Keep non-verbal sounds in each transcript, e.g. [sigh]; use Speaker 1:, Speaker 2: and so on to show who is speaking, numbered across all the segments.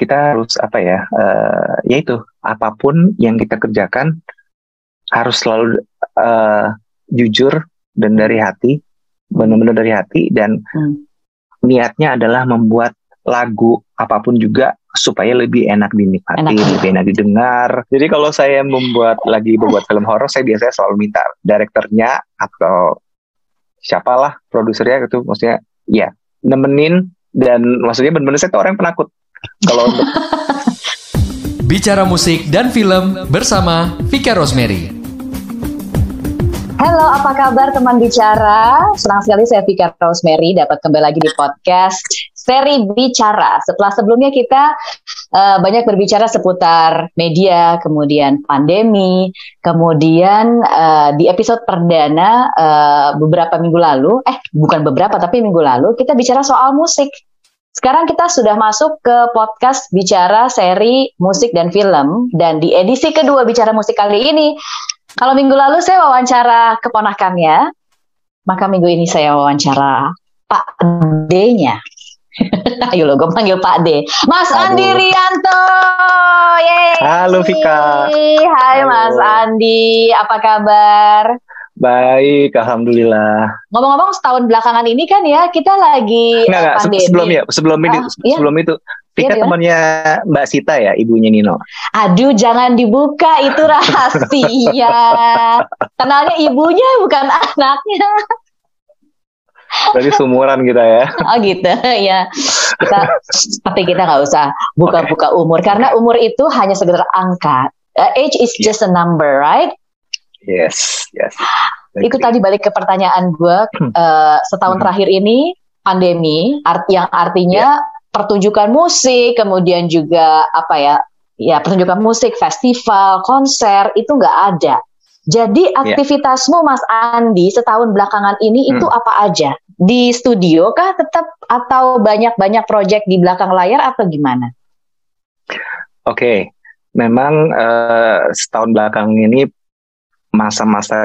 Speaker 1: kita harus apa ya uh, yaitu apa pun yang kita kerjakan harus selalu uh, jujur dan dari hati benar-benar dari hati dan hmm. niatnya adalah membuat lagu apa pun juga supaya lebih enak dinikmati, enak. lebih enak didengar. Jadi kalau saya membuat lagi membuat film horor, saya biasanya selalu minta direkturnya atau siapalah produsernya itu maksudnya ya nemenin dan maksudnya benar-benar saya tuh orang penakut kalau untuk
Speaker 2: bicara musik dan film bersama Vika Rosemary.
Speaker 3: Halo, apa kabar teman bicara? Senang sekali saya Vika Rosemary dapat kembali lagi di podcast seri bicara. Setelah sebelumnya kita uh, banyak berbicara seputar media, kemudian pandemi, kemudian uh, di episode perdana uh, beberapa minggu lalu, eh bukan beberapa tapi minggu lalu kita bicara soal musik. Sekarang kita sudah masuk ke podcast bicara seri musik dan film dan di edisi kedua bicara musik kali ini kalau minggu lalu saya wawancara keponakannya, maka minggu ini saya wawancara Pak D-nya. [laughs] Ayo lo, gue panggil Pak D. Mas Aduh. Andi Rianto.
Speaker 1: Yeay. Halo Vika.
Speaker 3: Hai Halo. Mas Andi, apa kabar?
Speaker 1: Baik, alhamdulillah.
Speaker 3: Ngomong-ngomong setahun belakangan ini kan ya kita lagi
Speaker 1: enggak, enggak, pandemi. sebelum ya, sebelum ini, ah, iya. sebelum itu Vika iya, temannya Mbak Sita ya, ibunya Nino.
Speaker 3: Aduh, jangan dibuka itu rahasia. [laughs] Kenalnya ibunya bukan anaknya.
Speaker 1: Berarti sumuran kita ya.
Speaker 3: Oh gitu ya. Kita, tapi kita nggak usah buka-buka okay. umur karena umur itu hanya sekedar angka. Uh, age is yeah. just a number, right?
Speaker 1: Yes, yes.
Speaker 3: Itu tadi balik ke pertanyaan gue. Uh, setahun hmm. terakhir ini pandemi, art yang artinya yeah pertunjukan musik, kemudian juga apa ya, ya pertunjukan musik, festival, konser itu nggak ada. Jadi aktivitasmu yeah. Mas Andi setahun belakangan ini hmm. itu apa aja? Di studio kah tetap atau banyak-banyak proyek di belakang layar atau gimana?
Speaker 1: Oke, okay. memang uh, setahun belakang ini masa-masa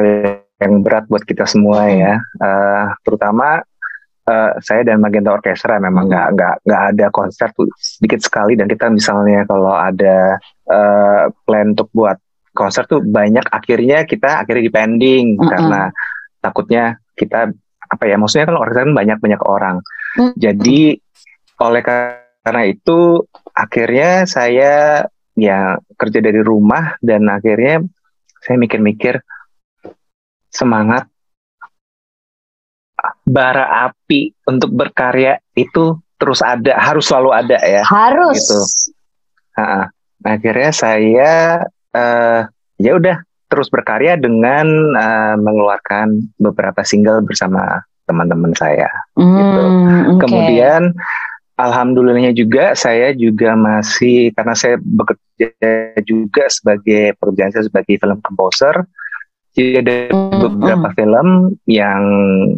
Speaker 1: yang berat buat kita semua ya, uh, terutama uh, saya dan Magenta Orkestra memang nggak nggak nggak ada konser tuh sedikit sekali dan kita misalnya kalau ada uh, plan untuk buat konser tuh banyak akhirnya kita akhirnya dipending mm -hmm. karena takutnya kita apa ya maksudnya kalau orkestra kan banyak banyak orang mm -hmm. jadi oleh karena itu akhirnya saya ya kerja dari rumah dan akhirnya saya mikir-mikir semangat bara api untuk berkarya itu terus ada, harus selalu ada ya.
Speaker 3: Harus.
Speaker 1: Gitu. Nah, akhirnya saya uh, ya udah terus berkarya dengan uh, mengeluarkan beberapa single bersama teman-teman saya. Mm, gitu. Okay. Kemudian alhamdulillahnya juga saya juga masih karena saya bekerja juga sebagai pekerjaan saya sebagai film composer jadi ada beberapa mm. film yang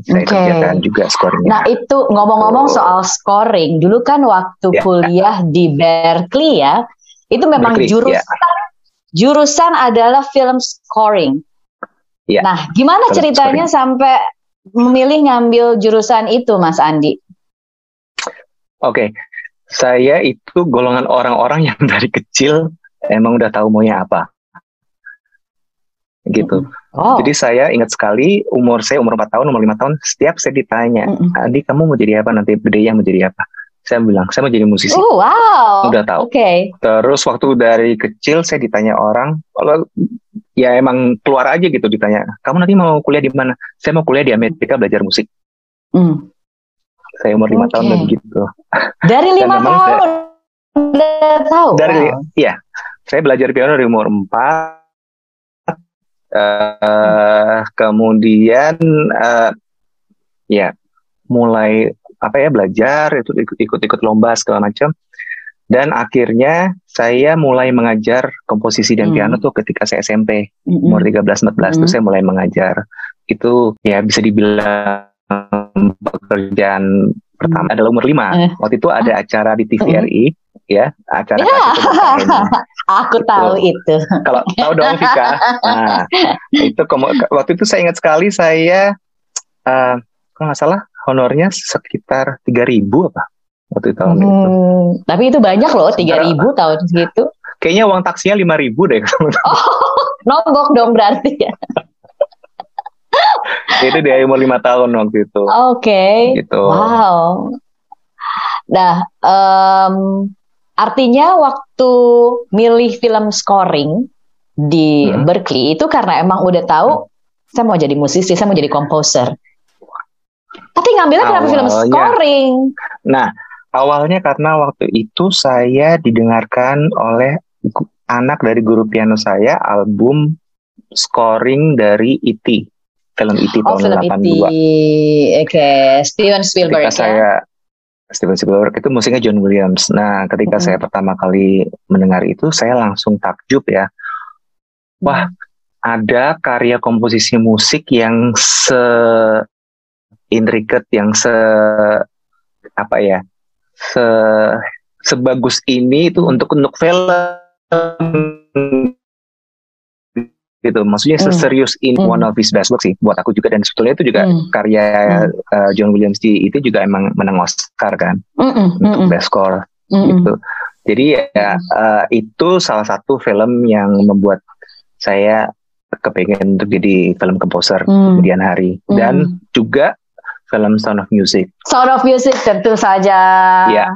Speaker 1: saya okay. kerjakan juga skornya.
Speaker 3: Nah itu ngomong-ngomong soal scoring, dulu kan waktu yeah. kuliah di Berkeley ya, itu memang Berkeley, jurusan yeah. jurusan adalah film scoring. Yeah. Nah gimana film ceritanya scoring. sampai memilih ngambil jurusan itu, Mas Andi?
Speaker 1: Oke, okay. saya itu golongan orang-orang yang [laughs] dari kecil emang udah tahu maunya apa gitu. Oh. Jadi saya ingat sekali umur saya umur 4 tahun, umur 5 tahun, setiap saya ditanya, mm -mm. "Adi, kamu mau jadi apa nanti yang mau jadi apa?" Saya bilang, "Saya mau jadi musisi."
Speaker 3: Oh, wow.
Speaker 1: Udah tahu.
Speaker 3: Oke. Okay.
Speaker 1: Terus waktu dari kecil saya ditanya orang, kalau ya emang keluar aja gitu ditanya, "Kamu nanti mau kuliah di mana?" "Saya mau kuliah di Amerika belajar musik." Mm. Saya umur lima okay. tahun dan gitu.
Speaker 3: Dari lima tahun. Saya, tahu.
Speaker 1: Dari wow. iya. Saya belajar piano dari umur empat uh, kemudian uh, ya mulai apa ya belajar itu ikut ikut lomba segala macam dan akhirnya saya mulai mengajar komposisi dan hmm. piano tuh ketika saya SMP hmm. umur 13 14 hmm. tuh saya mulai mengajar itu ya bisa dibilang pekerjaan pertama adalah umur lima. Eh. Waktu itu ada acara di TVRI, ya acara ya. [laughs]
Speaker 3: Aku tahu itu.
Speaker 1: Kalau tahu dong Vika. Nah, itu waktu itu saya ingat sekali saya uh, kalau nggak salah honornya sekitar tiga ribu apa waktu tahun itu.
Speaker 3: Hmm, tapi itu banyak loh, 3000 tahun segitu.
Speaker 1: Kayaknya uang taksinya 5000 deh. [laughs]
Speaker 3: Oh, nombok dong berarti ya.
Speaker 1: Itu dia umur lima tahun waktu itu.
Speaker 3: Oke.
Speaker 1: Gitu.
Speaker 3: Wow. Nah, em, artinya waktu milih film scoring di
Speaker 1: Hmm.
Speaker 3: Berkeley itu karena emang udah tahu saya mau jadi musisi, saya mau jadi komposer. Tapi ngambilnya kenapa film
Speaker 1: Awalnya.
Speaker 3: scoring?
Speaker 1: Nah, awalnya karena waktu itu saya didengarkan oleh anak dari guru piano saya album scoring dari E.T. Film E.T.
Speaker 3: Oh,
Speaker 1: tahun
Speaker 3: film itu.
Speaker 1: 82.
Speaker 3: Oke, Steven Spielberg
Speaker 1: Ketika
Speaker 3: ya.
Speaker 1: saya Steven Spielberg itu musiknya John Williams. Nah, ketika
Speaker 3: Mhm.
Speaker 1: saya pertama kali mendengar itu, saya langsung takjub ya. Wah, ada karya komposisi musik yang se intricate, yang se apa ya, se sebagus ini itu untuk untuk film gitu. Maksudnya
Speaker 3: Hmm.
Speaker 1: seserius in
Speaker 3: Hmm.
Speaker 1: one of his best work sih buat aku juga dan sebetulnya itu juga
Speaker 3: Hmm.
Speaker 1: karya
Speaker 3: Hmm.
Speaker 1: uh, John Williams di itu juga emang menang Oscar kan
Speaker 3: Mm-mm,
Speaker 1: untuk
Speaker 3: mm-mm,
Speaker 1: best score
Speaker 3: mm-mm.
Speaker 1: gitu. Jadi ya uh, itu salah satu film yang membuat saya kepengen untuk jadi film komposer
Speaker 3: Hmm.
Speaker 1: kemudian hari dan juga film Sound of Music
Speaker 3: Sound of Music tentu saja.
Speaker 1: Iya.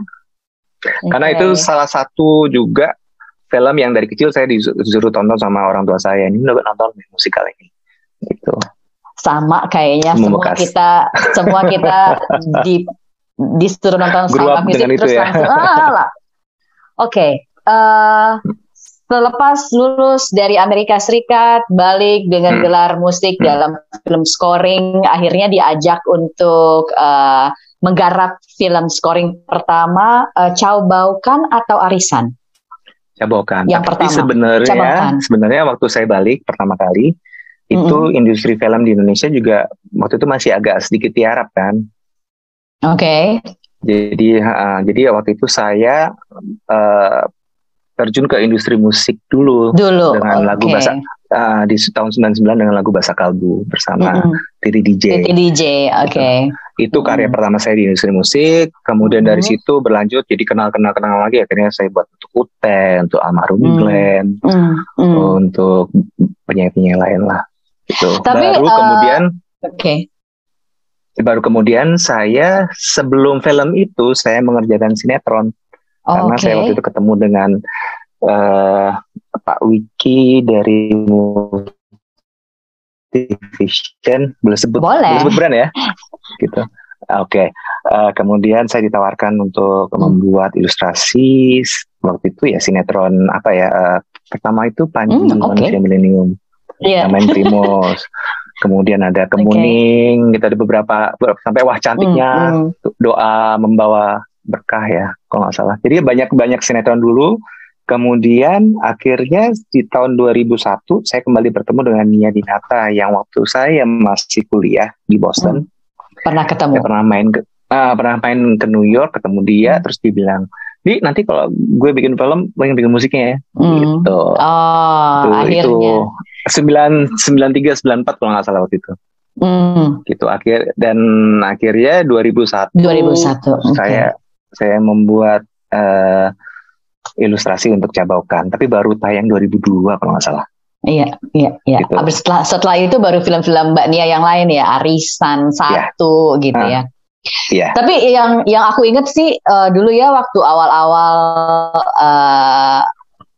Speaker 1: karena
Speaker 3: Oke.
Speaker 1: itu salah satu juga film yang dari kecil saya disuruh tonton sama orang tua saya ini udah nonton musikal ini gitu
Speaker 3: sama kayaknya semua
Speaker 1: Membekas.
Speaker 3: kita semua kita [laughs] di disuruh nonton
Speaker 1: dengan itu
Speaker 3: terus
Speaker 1: ya.
Speaker 3: langsung ah, lah. Oke, eh, selepas lulus dari Amerika Serikat balik dengan
Speaker 1: Hmm.
Speaker 3: gelar musik
Speaker 1: Hmm.
Speaker 3: dalam film scoring, akhirnya diajak untuk eh, menggarap film scoring pertama eh, Chow Bau Kan atau Arisan.
Speaker 1: Cabokan.
Speaker 3: Yang
Speaker 1: Tapi
Speaker 3: pertama,
Speaker 1: sebenarnya
Speaker 3: Cabokan.
Speaker 1: sebenarnya waktu saya balik pertama kali itu industri film di Indonesia juga waktu itu masih agak sedikit tiarap kan.
Speaker 3: Oke,
Speaker 1: Jadi ha, jadi waktu itu saya eh, terjun ke industri musik dulu
Speaker 3: dulu.
Speaker 1: Dengan lagu
Speaker 3: oke.
Speaker 1: bahasa- eh, di tahun 99 dengan lagu Bahasa Kalbu bersama
Speaker 3: Mm-mm.
Speaker 1: Titi DJ.
Speaker 3: Titi DJ, oke.
Speaker 1: Itu karya
Speaker 3: Mm-mm.
Speaker 1: pertama saya di industri musik. Kemudian dari
Speaker 3: Mhm.
Speaker 1: situ berlanjut jadi kenal-kenal kenal lagi akhirnya saya buat untuk Ute, untuk almarhum
Speaker 3: Hmm.
Speaker 1: Glenn,
Speaker 3: Mm, mm.
Speaker 1: untuk penyanyi-penyanyi lain lah. Gitu.
Speaker 3: Tapi,
Speaker 1: baru
Speaker 3: eh,
Speaker 1: kemudian
Speaker 3: Oke.
Speaker 1: baru kemudian saya sebelum film itu saya mengerjakan sinetron karena
Speaker 3: Oke.
Speaker 1: saya waktu itu ketemu dengan eh, Pak Wiki dari Multivision. Boleh sebut
Speaker 3: Boleh.
Speaker 1: boleh. sebut brand ya? [laughs] Gitu. Oke. Eh, kemudian saya ditawarkan untuk
Speaker 3: Hmm.
Speaker 1: membuat ilustrasi. Waktu itu ya sinetron apa ya eh, pertama itu Panji
Speaker 3: Hmm, oke.
Speaker 1: Manusia Milenium yang main [laughs] Primus. Kemudian ada Kemuning kita ada beberapa, sampai wah cantiknya
Speaker 3: Mm, mm.
Speaker 1: doa membawa berkah ya kalau nggak salah. Jadi banyak banyak sinetron dulu kemudian akhirnya di tahun 2001 saya kembali bertemu dengan Nia Dinata yang waktu saya masih kuliah di Boston
Speaker 3: Pernah ketemu.
Speaker 1: saya pernah main ke ah, pernah main ke New York ketemu dia
Speaker 3: Hmm.
Speaker 1: terus dia bilang di nanti kalau gue bikin film pengen bikin musiknya ya
Speaker 3: Mm.
Speaker 1: gitu
Speaker 3: Oh,
Speaker 1: itu
Speaker 3: akhirnya.
Speaker 1: itu sembilan sembilan tiga sembilan empat kalau nggak salah waktu itu
Speaker 3: Mm,
Speaker 1: gitu akhir dan akhirnya 2001
Speaker 3: 2001. oke.
Speaker 1: saya saya membuat eh, ilustrasi untuk Cabaukan tapi baru tayang 2002 kalau nggak salah
Speaker 3: Iya, iya, iya.
Speaker 1: Gitu.
Speaker 3: Habis setelah, setelah itu baru film-film Mbak Nia yang lain ya, Arisan satu gitu
Speaker 1: Ah,
Speaker 3: ya.
Speaker 1: iya.
Speaker 3: Tapi yang yang aku inget sih eh, dulu ya waktu awal-awal eh,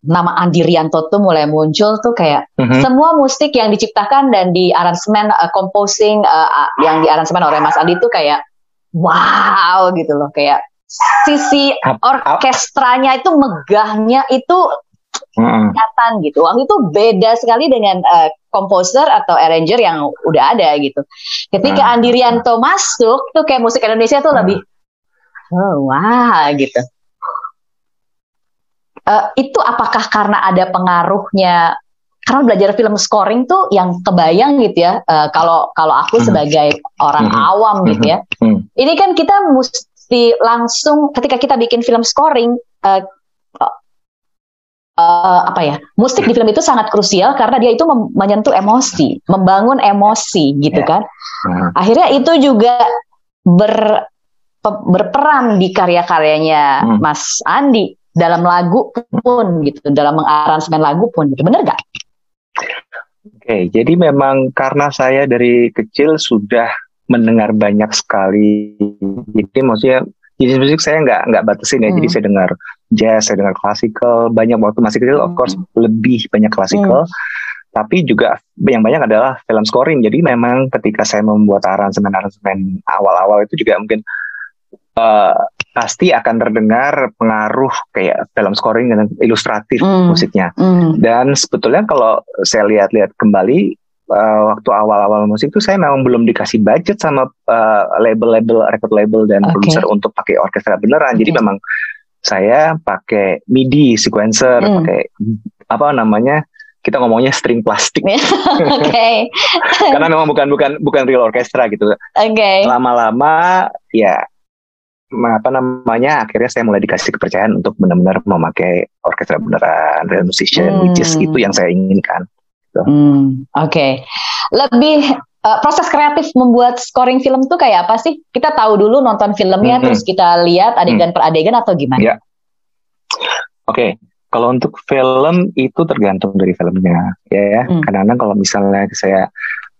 Speaker 3: nama Andi Rianto tuh mulai muncul tuh kayak
Speaker 1: Mhm.
Speaker 3: semua musik yang diciptakan dan di aransemen eh, composing ah, yang di aransemen oleh Mas Andi tuh kayak wow gitu loh kayak sisi orkestranya itu megahnya itu kelihatan gitu. Waktu itu beda sekali dengan eh, komposer atau arranger yang udah ada gitu. Ketika
Speaker 1: Hmm.
Speaker 3: Andi Rianto masuk tuh kayak musik Indonesia tuh lebih oh, wah gitu. Eh, itu apakah karena ada pengaruhnya? Karena belajar film scoring tuh yang kebayang gitu ya. eh, Kalau kalau aku sebagai orang awam gitu ya, ini kan kita mesti langsung ketika kita bikin film scoring eh, eh, apa ya musik di film itu sangat krusial karena dia itu menyentuh emosi, membangun emosi gitu
Speaker 1: Ya.
Speaker 3: kan.
Speaker 1: Hmm.
Speaker 3: Akhirnya itu juga ber berperan di karya-karyanya hmm. Mas Andi dalam lagu pun gitu, dalam mengaransemen lagu pun gitu. Bener gak?
Speaker 1: Oke, jadi memang karena saya dari kecil sudah mendengar banyak sekali. Jadi maksudnya jenis musik saya nggak nggak batasin ya. Hmm. Jadi saya dengar jazz, saya dengar klasikal. Banyak waktu masih kecil, of course hmm. lebih banyak klasikal. Hmm. Tapi juga yang banyak adalah film scoring. Jadi memang ketika saya membuat aransemen-aransemen awal-awal itu juga mungkin uh, pasti akan terdengar pengaruh kayak film scoring dan ilustratif mm. musiknya. Mm. Dan sebetulnya kalau saya lihat-lihat kembali uh, waktu awal-awal musik itu saya memang belum dikasih budget sama uh, label-label record label dan okay. produser untuk pakai orkestra beneran. Okay. Jadi memang saya pakai MIDI sequencer, mm. pakai apa namanya? Kita ngomongnya string plastik. [laughs] Oke. [laughs] Karena memang bukan bukan bukan real orkestra gitu. Oke. Okay. Lama-lama ya apa namanya akhirnya saya mulai dikasih kepercayaan untuk benar-benar memakai orkestra beneran real musician hmm. which is itu yang saya inginkan.
Speaker 3: Gitu. Hmm, Oke, okay. lebih uh, proses kreatif membuat scoring film tuh kayak apa sih? Kita tahu dulu nonton filmnya hmm. terus kita lihat adegan hmm. per adegan atau gimana? Ya.
Speaker 1: Oke, okay. kalau untuk film itu tergantung dari filmnya ya. Hmm. Kadang-kadang kalau misalnya saya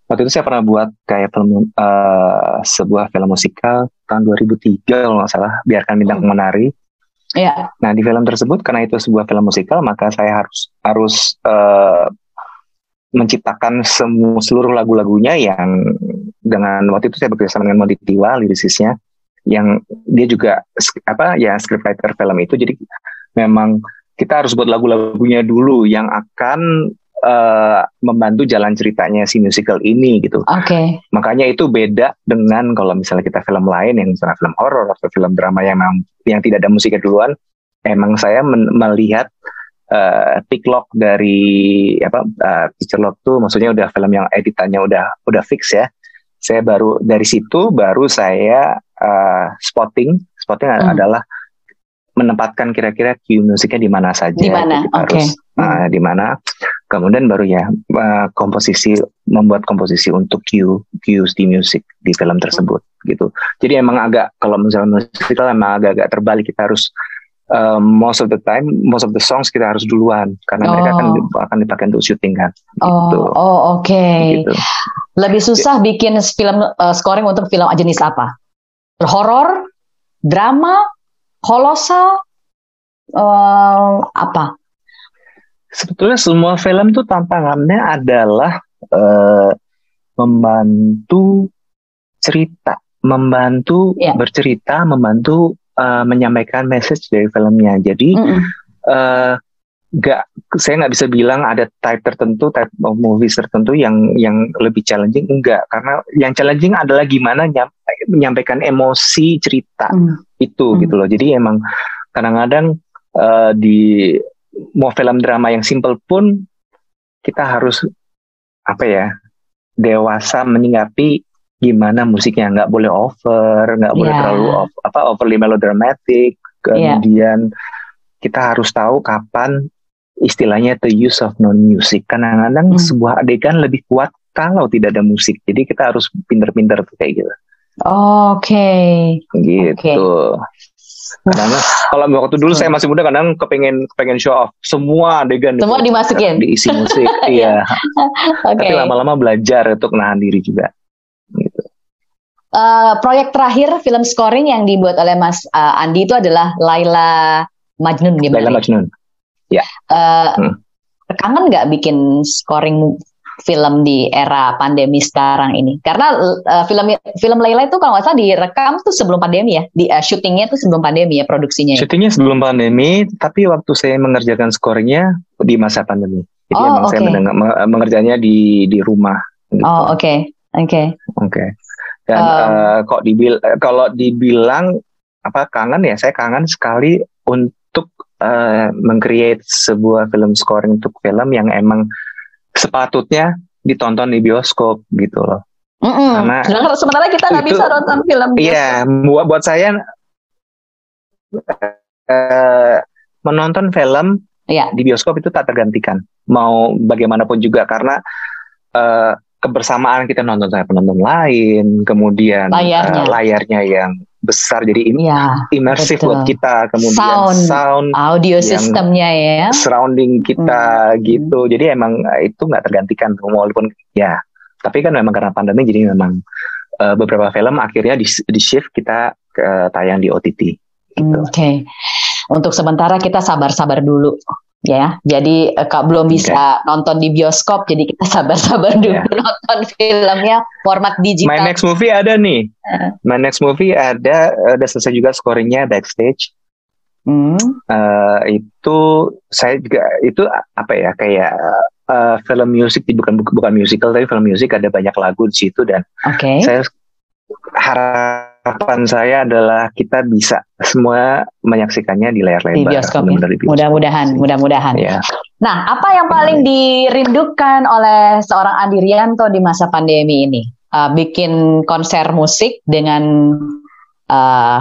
Speaker 1: waktu itu saya pernah buat kayak film uh, sebuah film musikal tahun 2003 kalau nggak salah biarkan bintang hmm. menari yeah. nah di film tersebut karena itu sebuah film musikal maka saya harus harus uh, menciptakan semua seluruh lagu-lagunya yang dengan waktu itu saya bekerja sama dengan Monty Tiwa lirisisnya yang dia juga apa ya scriptwriter film itu jadi memang kita harus buat lagu-lagunya dulu yang akan uh, membantu jalan ceritanya si musical ini gitu.
Speaker 3: Oke. Okay.
Speaker 1: Makanya itu beda dengan kalau misalnya kita film lain yang misalnya film horor atau film drama yang memang yang tidak ada musiknya duluan. Emang saya melihat uh, pick lock dari apa uh, picture lock tuh maksudnya udah film yang editannya udah udah fix ya. Saya baru dari situ baru saya uh, spotting. Spotting hmm. adalah menempatkan kira-kira cue musiknya di mana saja. Di
Speaker 3: mana? Oke. Okay.
Speaker 1: uh, di mana kemudian baru ya uh, komposisi membuat komposisi untuk cue cues di musik di film tersebut gitu jadi emang agak kalau misalnya musikal emang agak-agak terbalik kita harus um, most of the time most of the songs kita harus duluan karena oh. mereka akan akan dipakai untuk syuting kan
Speaker 3: gitu. oh oh oke okay. gitu. lebih susah bikin film uh, scoring untuk film jenis apa horor drama kolosal uh, apa
Speaker 1: sebetulnya semua film tuh tantangannya adalah uh, membantu cerita, membantu yeah. bercerita, membantu uh, menyampaikan message dari filmnya. Jadi mm -mm. Uh, saya nggak bisa bilang ada type tertentu type of movies tertentu yang yang lebih challenging enggak karena yang challenging adalah gimana menyampaikan emosi cerita mm. itu mm. gitu loh jadi emang kadang-kadang uh, di mau film drama yang simple pun kita harus apa ya dewasa menyikapi gimana musiknya nggak boleh over nggak yeah. boleh terlalu off, apa overly melodramatic iya. kemudian yeah. kita harus tahu kapan istilahnya the use of non music kadang-kadang hmm. sebuah adegan lebih kuat kalau tidak ada musik jadi kita harus pinter-pinter tuh kayak gitu
Speaker 3: oke okay.
Speaker 1: gitu okay. Karena kalau waktu dulu saya masih muda kadang kepengen kepengen show off semua adegan
Speaker 3: semua dimasukin
Speaker 1: diisi musik [laughs] iya okay. tapi lama-lama belajar untuk nahan diri juga.
Speaker 3: Uh, proyek terakhir film scoring yang dibuat oleh Mas uh, Andi itu adalah Laila Majnun gimana?
Speaker 1: Laila Majnun ya
Speaker 3: uh, hmm. kangen nggak bikin scoring film di era pandemi sekarang ini. Karena uh, film film Layla itu kalau nggak salah direkam tuh sebelum pandemi ya, di uh, syutingnya tuh sebelum pandemi ya produksinya.
Speaker 1: Ya? Syutingnya sebelum pandemi, tapi waktu saya mengerjakan skornya di masa pandemi. Jadi oh, emang okay. saya mendengar, mengerjanya di di rumah.
Speaker 3: Gitu. Oh oke, okay. oke. Okay.
Speaker 1: Oke. Okay. Dan um, uh, kok dibil kalau dibilang apa kangen ya, saya kangen sekali untuk uh, mengcreate sebuah film scoring untuk film yang emang sepatutnya ditonton di bioskop gitu loh.
Speaker 3: Mm -mm. Karena sementara kita nggak bisa nonton film.
Speaker 1: Iya, buat buat saya uh, menonton film yeah. di bioskop itu tak tergantikan. Mau bagaimanapun juga karena uh, kebersamaan kita nonton sama penonton lain, kemudian layarnya, uh, layarnya yang besar jadi ini
Speaker 3: Ya,
Speaker 1: imersif buat kita kemudian
Speaker 3: Sound.
Speaker 1: sound,
Speaker 3: audio sistemnya ya.
Speaker 1: surrounding kita
Speaker 3: Hmm.
Speaker 1: gitu jadi emang eh, itu nggak tergantikan walaupun ya tapi kan memang karena pandemi jadi memang eh, beberapa film akhirnya di, di shift kita ke tayang di OTT gitu.
Speaker 3: Oke. Untuk sementara kita sabar-sabar dulu ya. Jadi eh, Kak belum bisa nonton di bioskop jadi kita sabar-sabar dulu
Speaker 1: Ya. [laughs]
Speaker 3: nonton filmnya format
Speaker 1: My
Speaker 3: digital.
Speaker 1: next movie ada nih.
Speaker 3: Eh.
Speaker 1: My next movie ada ada selesai juga scoringnya backstage.
Speaker 3: Hmm.
Speaker 1: Eh, itu saya juga itu apa ya kayak eh, film musik bukan bukan musical tapi film musik ada banyak lagu di situ dan
Speaker 3: Oke.
Speaker 1: saya harapan saya adalah kita bisa semua menyaksikannya di layar lebar
Speaker 3: Di bioskop ya.
Speaker 1: di bioskop.
Speaker 3: Mudah-mudahan, mudah-mudahan.
Speaker 1: ya
Speaker 3: Nah, apa yang paling dirindukan oleh seorang Andi Rianto di masa pandemi ini? Uh, bikin konser musik dengan uh,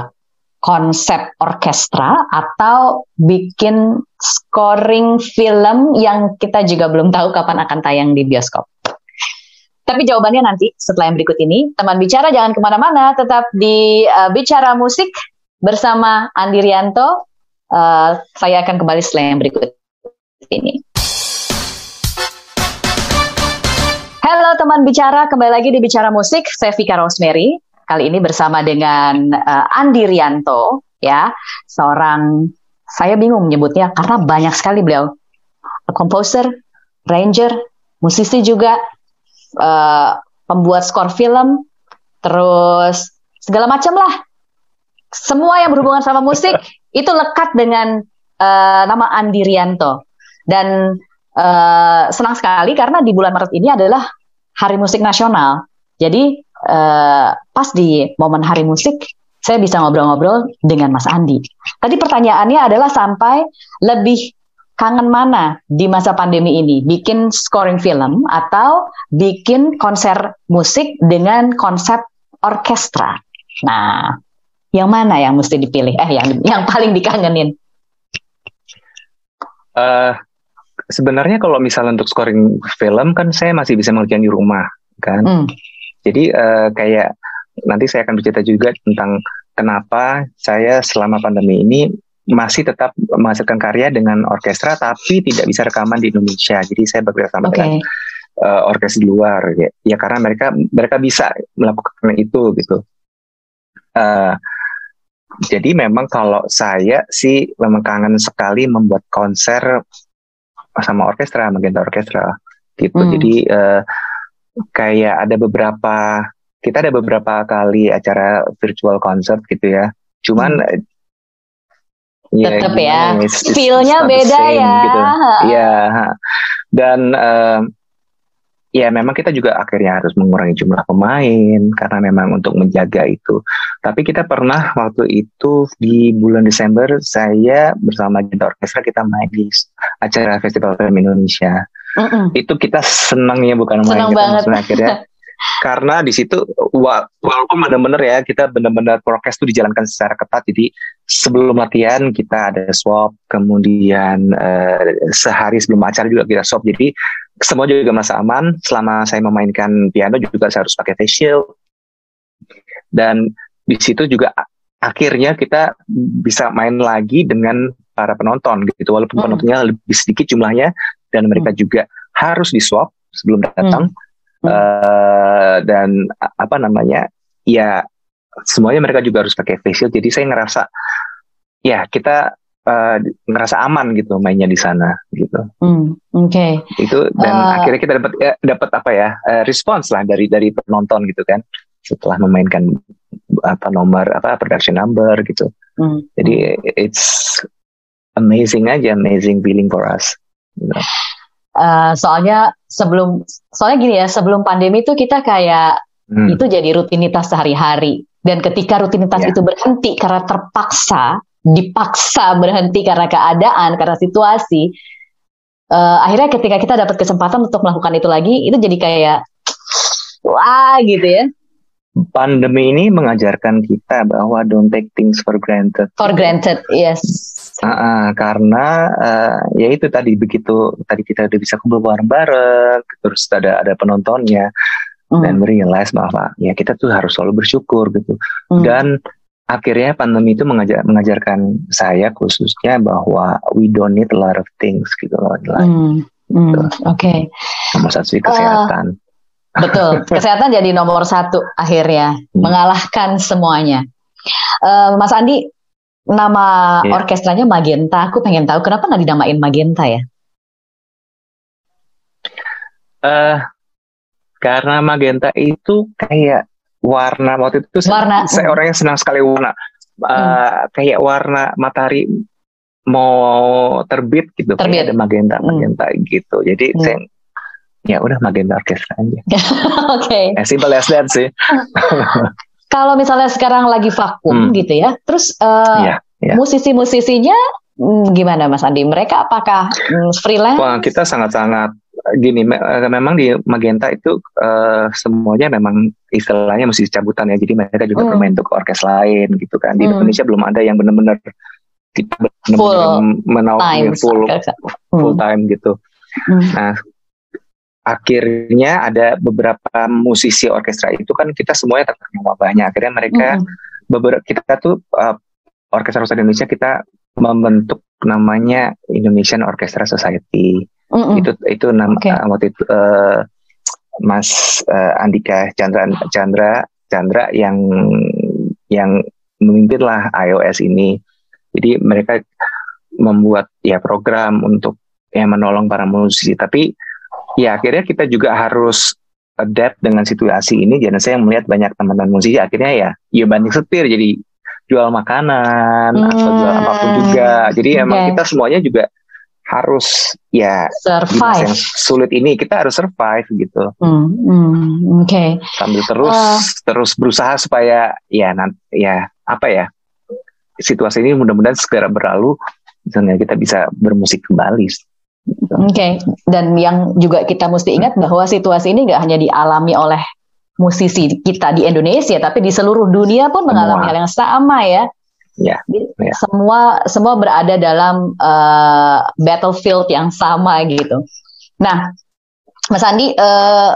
Speaker 3: konsep orkestra atau bikin scoring film yang kita juga belum tahu kapan akan tayang di bioskop. Tapi jawabannya nanti setelah yang berikut ini. Teman bicara jangan ke mana-mana, tetap di uh, Bicara Musik bersama Andi Rianto. Uh, saya akan kembali setelah yang berikut ini. Halo teman bicara, kembali lagi di Bicara Musik. Saya Vika Rosemary. Kali ini bersama dengan uh, Andi Rianto, ya, seorang saya bingung menyebutnya karena banyak sekali beliau, komposer, ranger, musisi juga, uh, pembuat skor film, terus segala macam lah. Semua yang berhubungan sama musik [laughs] itu lekat dengan uh, nama Andi Rianto. Dan uh, senang sekali karena di bulan Maret ini adalah Hari Musik Nasional. Jadi uh, pas di momen Hari Musik saya bisa ngobrol-ngobrol dengan Mas Andi. Tadi pertanyaannya adalah sampai lebih kangen mana di masa pandemi ini? Bikin scoring film atau bikin konser musik dengan konsep orkestra? Nah, yang mana yang mesti dipilih? Eh, yang yang paling dikangenin?
Speaker 1: Eh, sebenarnya kalau misalnya untuk scoring film kan saya masih bisa mengerjakan di rumah kan
Speaker 3: Hmm.
Speaker 1: jadi eh, kayak nanti saya akan bercerita juga tentang kenapa saya selama pandemi ini masih tetap menghasilkan karya dengan orkestra tapi tidak bisa rekaman di Indonesia jadi saya bekerja sama
Speaker 3: Oke.
Speaker 1: dengan eh, orkes di luar ya. ya karena mereka mereka bisa melakukan itu gitu Eh, jadi memang kalau saya sih memang kangen sekali membuat konser sama orkestra Magenta Orkestra gitu
Speaker 3: Hmm.
Speaker 1: jadi eh, kayak ada beberapa kita ada beberapa kali acara virtual concert gitu ya cuman
Speaker 3: Tetep ya,
Speaker 1: it's- it's-
Speaker 3: feel-nya beda
Speaker 1: same
Speaker 3: ya.
Speaker 1: gitu. Iya, ha. dan eh, ya memang kita juga akhirnya harus mengurangi jumlah pemain karena memang untuk menjaga itu. Tapi kita pernah waktu itu di bulan Desember saya bersama Genta Orkestra kita main di acara Festival Film Indonesia.
Speaker 3: Mm-mm.
Speaker 1: Itu kita senangnya bukan main
Speaker 3: Senang
Speaker 1: kita
Speaker 3: banget.
Speaker 1: maksudnya akhirnya [laughs] karena di situ wa- walaupun benar-benar ya kita benar-benar prokes itu dijalankan secara ketat. Jadi sebelum latihan kita ada swab kemudian eh, sehari sebelum acara juga kita swab. Jadi semua juga merasa aman. Selama saya memainkan piano juga saya harus pakai face shield. Dan di situ juga akhirnya kita bisa main lagi dengan para penonton gitu. Walaupun
Speaker 3: Hmm.
Speaker 1: penontonnya lebih sedikit jumlahnya dan mereka juga harus di swab sebelum datang.
Speaker 3: Hmm.
Speaker 1: Eh, dan apa namanya ya semuanya mereka juga harus pakai face shield jadi saya ngerasa ya kita eh, ngerasa aman gitu mainnya di sana gitu
Speaker 3: Hmm, Oke.
Speaker 1: itu dan
Speaker 3: Eh.
Speaker 1: akhirnya kita dapat ya, dapat apa ya eh, respons lah dari dari penonton gitu kan setelah memainkan apa nomor apa production number gitu
Speaker 3: Hmm.
Speaker 1: jadi it's amazing aja amazing feeling for us gitu.
Speaker 3: Eh, soalnya sebelum soalnya gini ya sebelum pandemi itu kita kayak
Speaker 1: Hmm.
Speaker 3: itu jadi rutinitas sehari-hari dan ketika rutinitas
Speaker 1: Ya.
Speaker 3: itu berhenti karena terpaksa dipaksa berhenti karena keadaan karena situasi eh, akhirnya ketika kita dapat kesempatan untuk melakukan itu lagi itu jadi kayak wah gitu ya
Speaker 1: pandemi ini mengajarkan kita bahwa don't take things for granted
Speaker 3: for granted yes
Speaker 1: Ah, karena eh, ya itu tadi begitu tadi kita udah bisa kumpul bareng-bareng terus ada ada penontonnya
Speaker 3: Hmm,
Speaker 1: dan realize bahwa ya kita tuh harus selalu bersyukur gitu
Speaker 3: hmm,
Speaker 1: dan akhirnya pandemi itu mengajar, mengajarkan saya khususnya bahwa we don't need a lot of things gitu loh.
Speaker 3: Hmm, hmm, Oke. Okay.
Speaker 1: Nomor satu kesehatan.
Speaker 3: Uh, betul, [laughs] kesehatan jadi nomor satu akhirnya hmm. mengalahkan semuanya. Uh, Mas Andi, nama yeah. orkestranya Magenta. Aku pengen tahu kenapa nggak dinamain Magenta ya?
Speaker 1: Uh, karena Magenta itu kayak warna waktu itu warna. saya orang yang senang sekali warna uh, hmm. kayak warna matahari mau terbit gitu terbit. kayak ada magenta hmm. magenta hmm. gitu jadi hmm. saya ya udah magenta orkestra aja [laughs]
Speaker 3: oke okay.
Speaker 1: as simple as that sih [laughs]
Speaker 3: kalau misalnya sekarang lagi vakum hmm. gitu ya terus uh, yeah, yeah. musisi-musisinya hmm, gimana Mas Andi mereka apakah hmm, freelance
Speaker 1: Wah, kita sangat-sangat gini me eh, memang di Magenta itu uh, semuanya memang istilahnya mesti cabutan ya jadi mereka juga mm. bermain untuk orkes lain gitu kan di mm. Indonesia belum ada yang benar-benar kita benar-benar full full, full time gitu mm. nah akhirnya ada beberapa musisi orkestra itu kan kita semuanya terkenal banyak akhirnya mereka mm. beberapa kita tuh uh, orkestra Indonesia kita membentuk namanya Indonesian Orchestra Society Mm-mm. Itu itu nama okay. uh, waktu itu uh, Mas uh, Andika Chandra Chandra Chandra yang yang memimpin lah iOS ini. Jadi mereka membuat ya program untuk yang menolong para musisi. Tapi ya akhirnya kita juga harus adapt dengan situasi ini. Jangan saya melihat banyak teman-teman musisi akhirnya ya ya banding setir jadi jual makanan hmm. atau jual apa pun juga. Jadi okay. emang kita semuanya juga harus ya
Speaker 3: survive. yang
Speaker 1: sulit ini kita harus survive gitu.
Speaker 3: Hmm, hmm, Oke. Okay.
Speaker 1: Sambil terus uh, terus berusaha supaya ya nanti ya apa ya situasi ini mudah-mudahan segera berlalu, misalnya kita bisa bermusik kembali.
Speaker 3: Oke. Okay. Dan yang juga kita mesti ingat bahwa situasi ini nggak hanya dialami oleh musisi kita di Indonesia, tapi di seluruh dunia pun mengalami hal yang sama ya.
Speaker 1: Ya, ya.
Speaker 3: Semua semua berada dalam uh, battlefield yang sama gitu. Nah, Mas Andi, uh,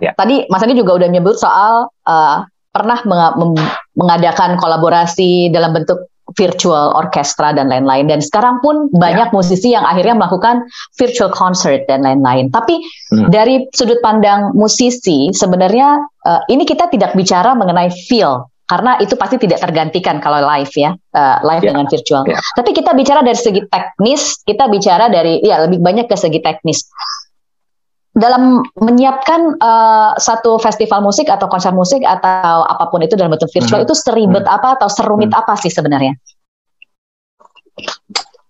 Speaker 3: ya. tadi Mas Andi juga udah menyebut soal uh, pernah meng mengadakan kolaborasi dalam bentuk virtual orkestra dan lain-lain dan sekarang pun banyak ya. musisi yang akhirnya melakukan virtual concert dan lain-lain. Tapi hmm. dari sudut pandang musisi sebenarnya uh, ini kita tidak bicara mengenai feel karena itu pasti tidak tergantikan kalau live ya uh, live yeah. dengan virtual. Yeah. Tapi kita bicara dari segi teknis, kita bicara dari ya lebih banyak ke segi teknis. Dalam menyiapkan uh, satu festival musik atau konser musik atau apa pun itu dalam bentuk virtual hmm. itu seribet hmm. apa atau serumit hmm. apa sih sebenarnya?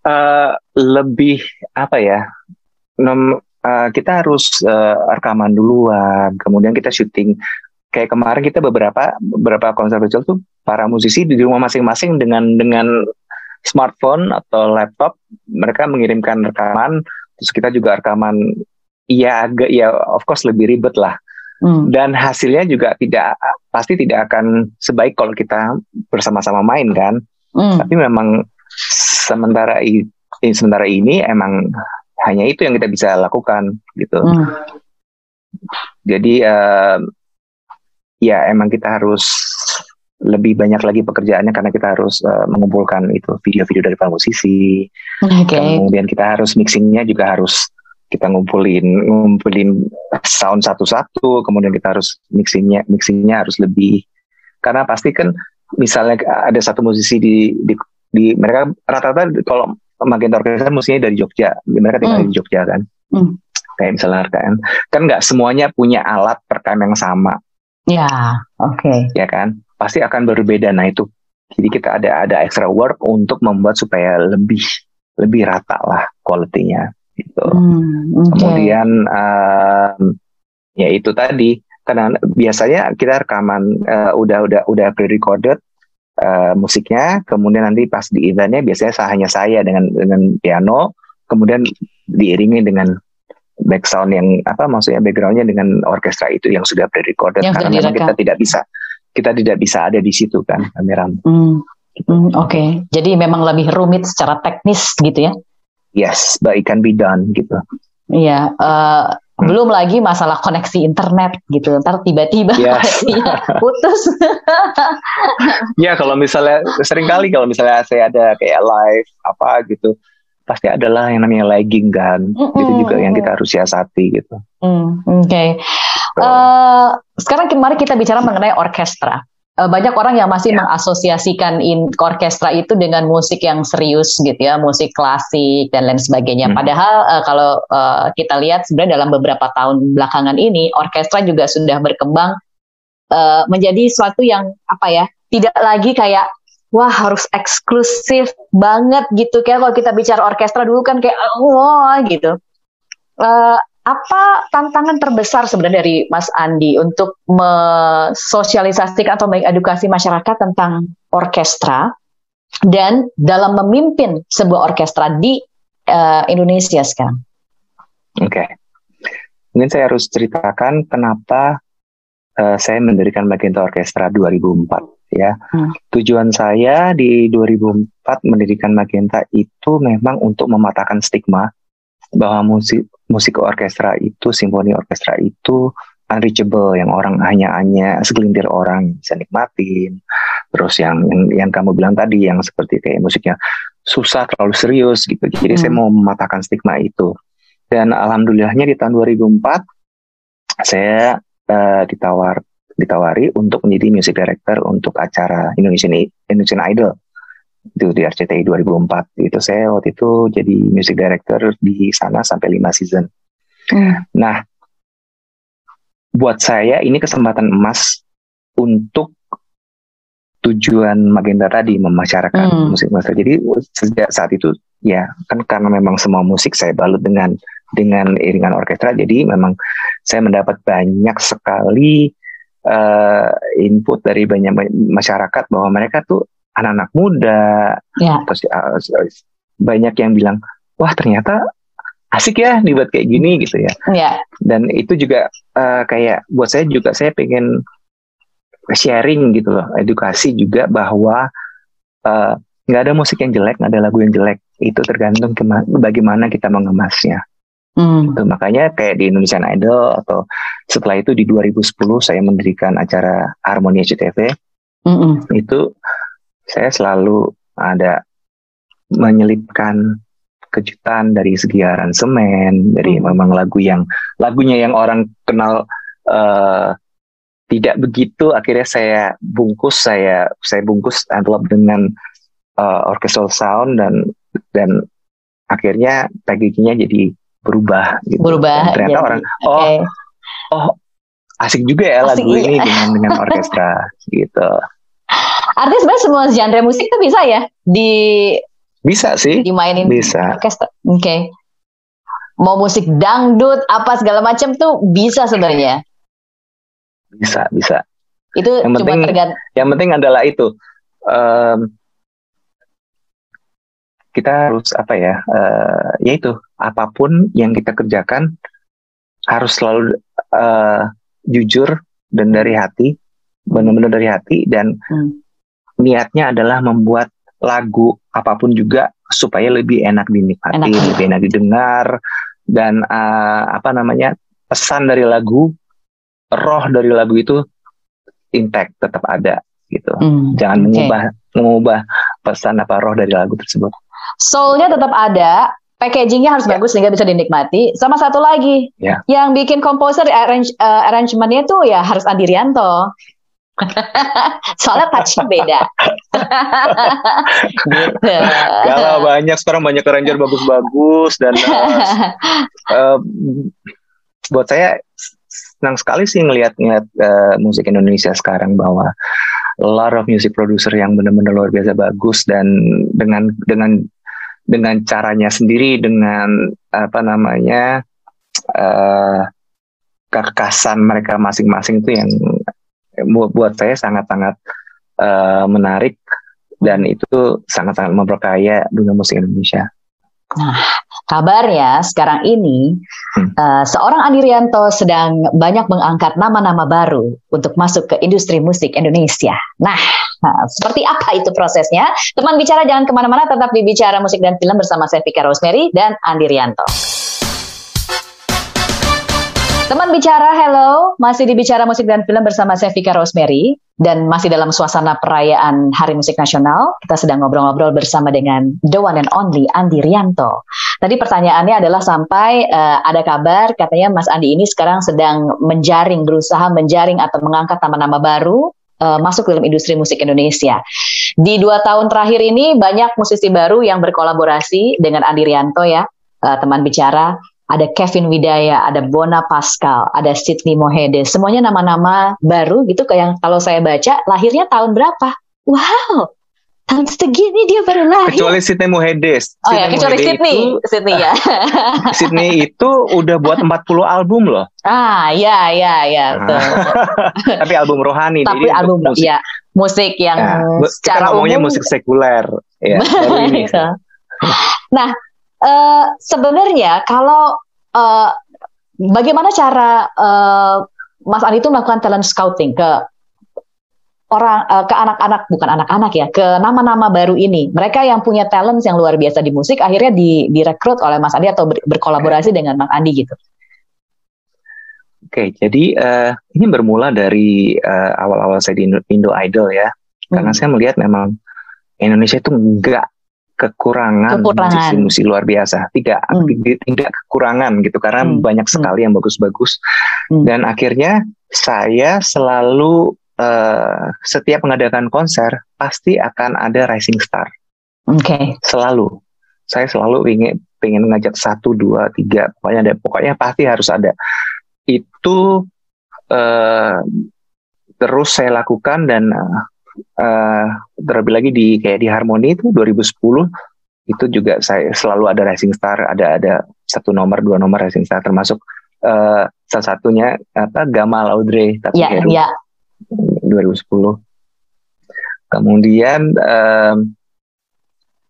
Speaker 1: Uh, lebih apa ya? Nom, uh, kita harus uh, rekaman duluan, kemudian kita syuting kayak kemarin kita beberapa beberapa konser virtual tuh para musisi di rumah masing-masing dengan dengan smartphone atau laptop mereka mengirimkan rekaman terus kita juga rekaman ya agak ya of course lebih ribet lah hmm. dan hasilnya juga tidak pasti tidak akan sebaik kalau kita bersama-sama main kan hmm. tapi memang sementara ini sementara ini emang hanya itu yang kita bisa lakukan gitu hmm. jadi uh, ya emang kita harus lebih banyak lagi pekerjaannya karena kita harus uh, mengumpulkan itu video-video dari para musisi. Okay. Kemudian kita harus mixingnya juga harus kita ngumpulin ngumpulin sound satu-satu. Kemudian kita harus mixingnya mixingnya harus lebih karena pasti kan misalnya ada satu musisi di di, di mereka rata-rata kalau Magenta Orkestra musiknya dari Jogja, mereka tinggal hmm. di Jogja kan. Hmm. Kayak misalnya kan, kan nggak semuanya punya alat perekam yang sama
Speaker 3: Ya, oke. Okay.
Speaker 1: Ya kan, pasti akan berbeda. Nah itu, jadi kita ada ada extra work untuk membuat supaya lebih lebih rata lah kualitinya. Gitu. Hmm, okay. Kemudian um, ya itu tadi, karena biasanya kita rekaman uh, udah udah udah pre-recorded uh, musiknya, kemudian nanti pas di eventnya biasanya hanya saya dengan dengan piano, kemudian diiringi dengan back sound yang apa maksudnya backgroundnya dengan orkestra itu yang sudah pre-recorded karena memang kita tidak bisa kita tidak bisa ada di situ kan kamera.
Speaker 3: Hmm. Hmm, Oke, okay. jadi memang lebih rumit secara teknis gitu ya?
Speaker 1: Yes, but it can be done gitu.
Speaker 3: Iya, uh, Hmm. Belum lagi masalah koneksi internet gitu. Ntar tiba-tiba yes. putus. [laughs]
Speaker 1: ya kalau misalnya sering kali kalau misalnya saya ada kayak live apa gitu pasti adalah yang namanya lagging kan. Mm -hmm. Itu juga yang kita harus siasati gitu.
Speaker 3: Mm, Oke. Okay. Uh, eh, sekarang mari kita bicara mengenai orkestra. Eh, banyak orang yang masih yeah. mengasosiasikan in orkestra itu dengan musik yang serius gitu ya, musik klasik dan lain sebagainya. Hmm. Padahal uh, kalau uh, kita lihat sebenarnya dalam beberapa tahun belakangan ini orkestra juga sudah berkembang uh, menjadi suatu yang apa ya, tidak lagi kayak wah harus eksklusif banget gitu kayak kalau kita bicara orkestra dulu kan kayak wah gitu. Uh, apa tantangan terbesar sebenarnya dari Mas Andi untuk mensosialisasikan atau mengedukasi masyarakat tentang orkestra dan dalam memimpin sebuah orkestra di uh, Indonesia sekarang?
Speaker 1: Oke, okay. mungkin saya harus ceritakan kenapa uh, saya mendirikan Magenta Orkestra 2004 ya. Hmm. Tujuan saya di 2004 mendirikan Magenta itu memang untuk mematahkan stigma bahwa musik musik orkestra itu, simfoni orkestra itu unreachable yang orang hanya hanya segelintir orang bisa nikmatin. Terus yang, yang yang kamu bilang tadi yang seperti kayak musiknya susah terlalu serius gitu. Jadi hmm. saya mau mematahkan stigma itu. Dan alhamdulillahnya di tahun 2004 saya uh, ditawar ditawari untuk menjadi music director untuk acara Indonesian Indonesian Idol itu di RCTI 2004 itu saya waktu itu jadi music director di sana sampai lima season. Hmm. Nah, buat saya ini kesempatan emas untuk tujuan Magenta tadi memasyarakat hmm. musik musik. Jadi sejak saat itu ya kan karena memang semua musik saya balut dengan dengan iringan orkestra, jadi memang saya mendapat banyak sekali uh, input dari banyak masyarakat bahwa mereka tuh anak-anak muda, ya. terus uh, banyak yang bilang, wah ternyata asik ya dibuat kayak gini gitu ya. ya. Dan itu juga uh, kayak buat saya juga saya pengen sharing gitu loh, edukasi juga bahwa eh, nggak uh, ada musik yang jelek, nggak ada lagu yang jelek. Itu tergantung bagaimana kita mengemasnya. Hmm. Itu makanya kayak di Indonesian Idol atau setelah itu di 2010 saya mendirikan acara Harmonia CTV. Mm -mm. Itu saya selalu ada menyelipkan kejutan dari segi aransemen, dari hmm. memang lagu yang lagunya yang orang kenal uh, tidak begitu akhirnya saya bungkus saya saya bungkus envelope dengan uh, orchestral sound dan dan akhirnya packagingnya jadi berubah gitu.
Speaker 3: Berubah.
Speaker 1: Dan ternyata jadi, orang oh okay. oh asik juga ya asik, lagu iya. ini dengan dengan orkestra gitu.
Speaker 3: Artinya sebenarnya semua genre musik tuh bisa ya di
Speaker 1: bisa sih
Speaker 3: dimainin
Speaker 1: bisa.
Speaker 3: orkestra. Oke. Okay. Mau musik dangdut apa segala macam tuh bisa sebenarnya.
Speaker 1: Bisa, bisa.
Speaker 3: Itu
Speaker 1: yang penting, tergant- yang penting adalah itu um, kita harus apa ya? Uh, yaitu apa pun yang kita kerjakan harus selalu uh, jujur dan dari hati, benar-benar dari hati dan hmm niatnya adalah membuat lagu apa pun juga supaya lebih enak dinikmati, enak. lebih enak didengar dan uh, apa namanya pesan dari lagu, roh dari lagu itu intact tetap ada gitu. Hmm, Jangan okay. mengubah mengubah pesan apa roh dari lagu tersebut.
Speaker 3: Soulnya tetap ada, packagingnya harus yeah. bagus sehingga bisa dinikmati. Sama satu lagi, yeah. yang bikin komposer arrange, uh, arrangementnya tuh ya harus Andi Rianto. [laughs] Soalnya touchnya beda. [laughs]
Speaker 1: gitu. Banyak sekarang banyak ranger bagus-bagus dan uh, [laughs] uh, buat saya senang sekali sih ngelihat-ngelihat uh, musik Indonesia sekarang bahwa a lot of music producer yang benar-benar luar biasa bagus dan dengan dengan dengan caranya sendiri dengan apa namanya uh, kekasan mereka masing-masing itu yang buat saya sangat-sangat uh, menarik dan itu sangat-sangat memperkaya dunia musik Indonesia.
Speaker 3: Nah, kabarnya sekarang ini hmm. uh, seorang Andi Rianto sedang banyak mengangkat nama-nama baru untuk masuk ke industri musik Indonesia. Nah, nah, seperti apa itu prosesnya? Teman bicara jangan ke mana-mana, tetap dibicara musik dan film bersama saya Vika Rosemary dan Andi Rianto. Teman bicara, hello. Masih di Bicara Musik dan Film bersama saya Vika Rosemary. Dan masih dalam suasana perayaan Hari Musik Nasional. Kita sedang ngobrol-ngobrol bersama dengan the one and only Andi Rianto. Tadi pertanyaannya adalah sampai uh, ada kabar katanya Mas Andi ini sekarang sedang menjaring, berusaha menjaring atau mengangkat nama-nama baru uh, masuk dalam industri musik Indonesia. Di dua tahun terakhir ini banyak musisi baru yang berkolaborasi dengan Andi Rianto ya, uh, teman bicara ada Kevin Widaya, ada Bona Pascal, ada Sydney Mohede. Semuanya nama-nama baru gitu kayak yang kalau saya baca lahirnya tahun berapa? Wow. Tahun segini dia baru lahir.
Speaker 1: Kecuali Sydney Mohede.
Speaker 3: Oh ya, kecuali Sydney, itu, Sydney ya. [laughs]
Speaker 1: Sydney itu udah buat 40 album loh.
Speaker 3: Ah, ya, ya, ya, betul. [laughs]
Speaker 1: Tapi album rohani.
Speaker 3: Tapi album musik. ya, musik yang ya, secara
Speaker 1: kita umum musik sekuler. Ya, ini. [laughs]
Speaker 3: nah, uh, sebenarnya kalau uh, bagaimana cara uh, Mas Andi itu melakukan talent scouting ke orang uh, ke anak-anak bukan anak-anak ya ke nama-nama baru ini mereka yang punya talent yang luar biasa di musik akhirnya di direkrut oleh Mas Andi atau ber, berkolaborasi okay. dengan Mas Andi gitu.
Speaker 1: Oke, okay, jadi uh, ini bermula dari uh, awal-awal saya di Indo, Indo Idol ya, hmm. karena saya melihat memang Indonesia itu enggak kekurangan, kekurangan. musisi-musisi luar biasa. Tidak, hmm. tidak kekurangan gitu karena hmm. banyak hmm. sekali yang bagus-bagus. Hmm. Dan akhirnya saya selalu uh, setiap mengadakan konser pasti akan ada rising star.
Speaker 3: Oke. Okay.
Speaker 1: Selalu. Saya selalu ingin pengen ngajak satu, dua, tiga, pokoknya ada, pokoknya pasti harus ada. Itu uh, terus saya lakukan dan uh, uh, terlebih lagi di kayak di Harmoni itu 2010 itu juga saya selalu ada Rising Star ada ada satu nomor dua nomor Rising Star termasuk uh, salah satunya apa Gamal Audrey
Speaker 3: tapi yeah, Heru yeah.
Speaker 1: 2010 kemudian um,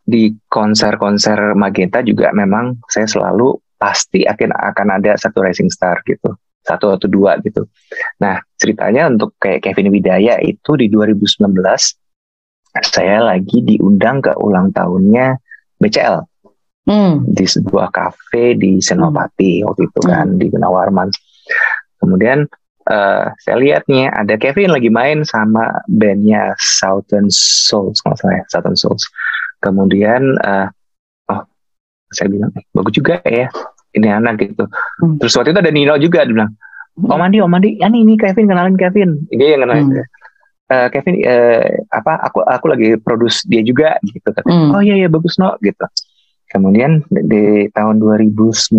Speaker 1: di konser-konser Magenta juga memang saya selalu pasti akan akan ada satu Rising Star gitu satu atau dua gitu. Nah ceritanya untuk kayak Kevin Widaya itu di 2019 saya lagi diundang ke ulang tahunnya BCL hmm. di sebuah kafe di Senopati hmm. waktu itu kan hmm. di Gunawarman. Kemudian uh, saya lihat nih ada Kevin lagi main sama bandnya Southern Souls kalau saya Southern Souls. Kemudian uh, oh saya bilang eh, bagus juga ya ini anak gitu. Hmm. Terus waktu itu ada Nino juga dia bilang, hmm. Om Andi, Om Andi, ya nih, ini Kevin kenalin Kevin. Dia yang kenalin. Hmm. Uh, Kevin, uh, apa? Aku aku lagi produce dia juga gitu. Hmm. Oh iya iya bagus no gitu. Kemudian di tahun 2019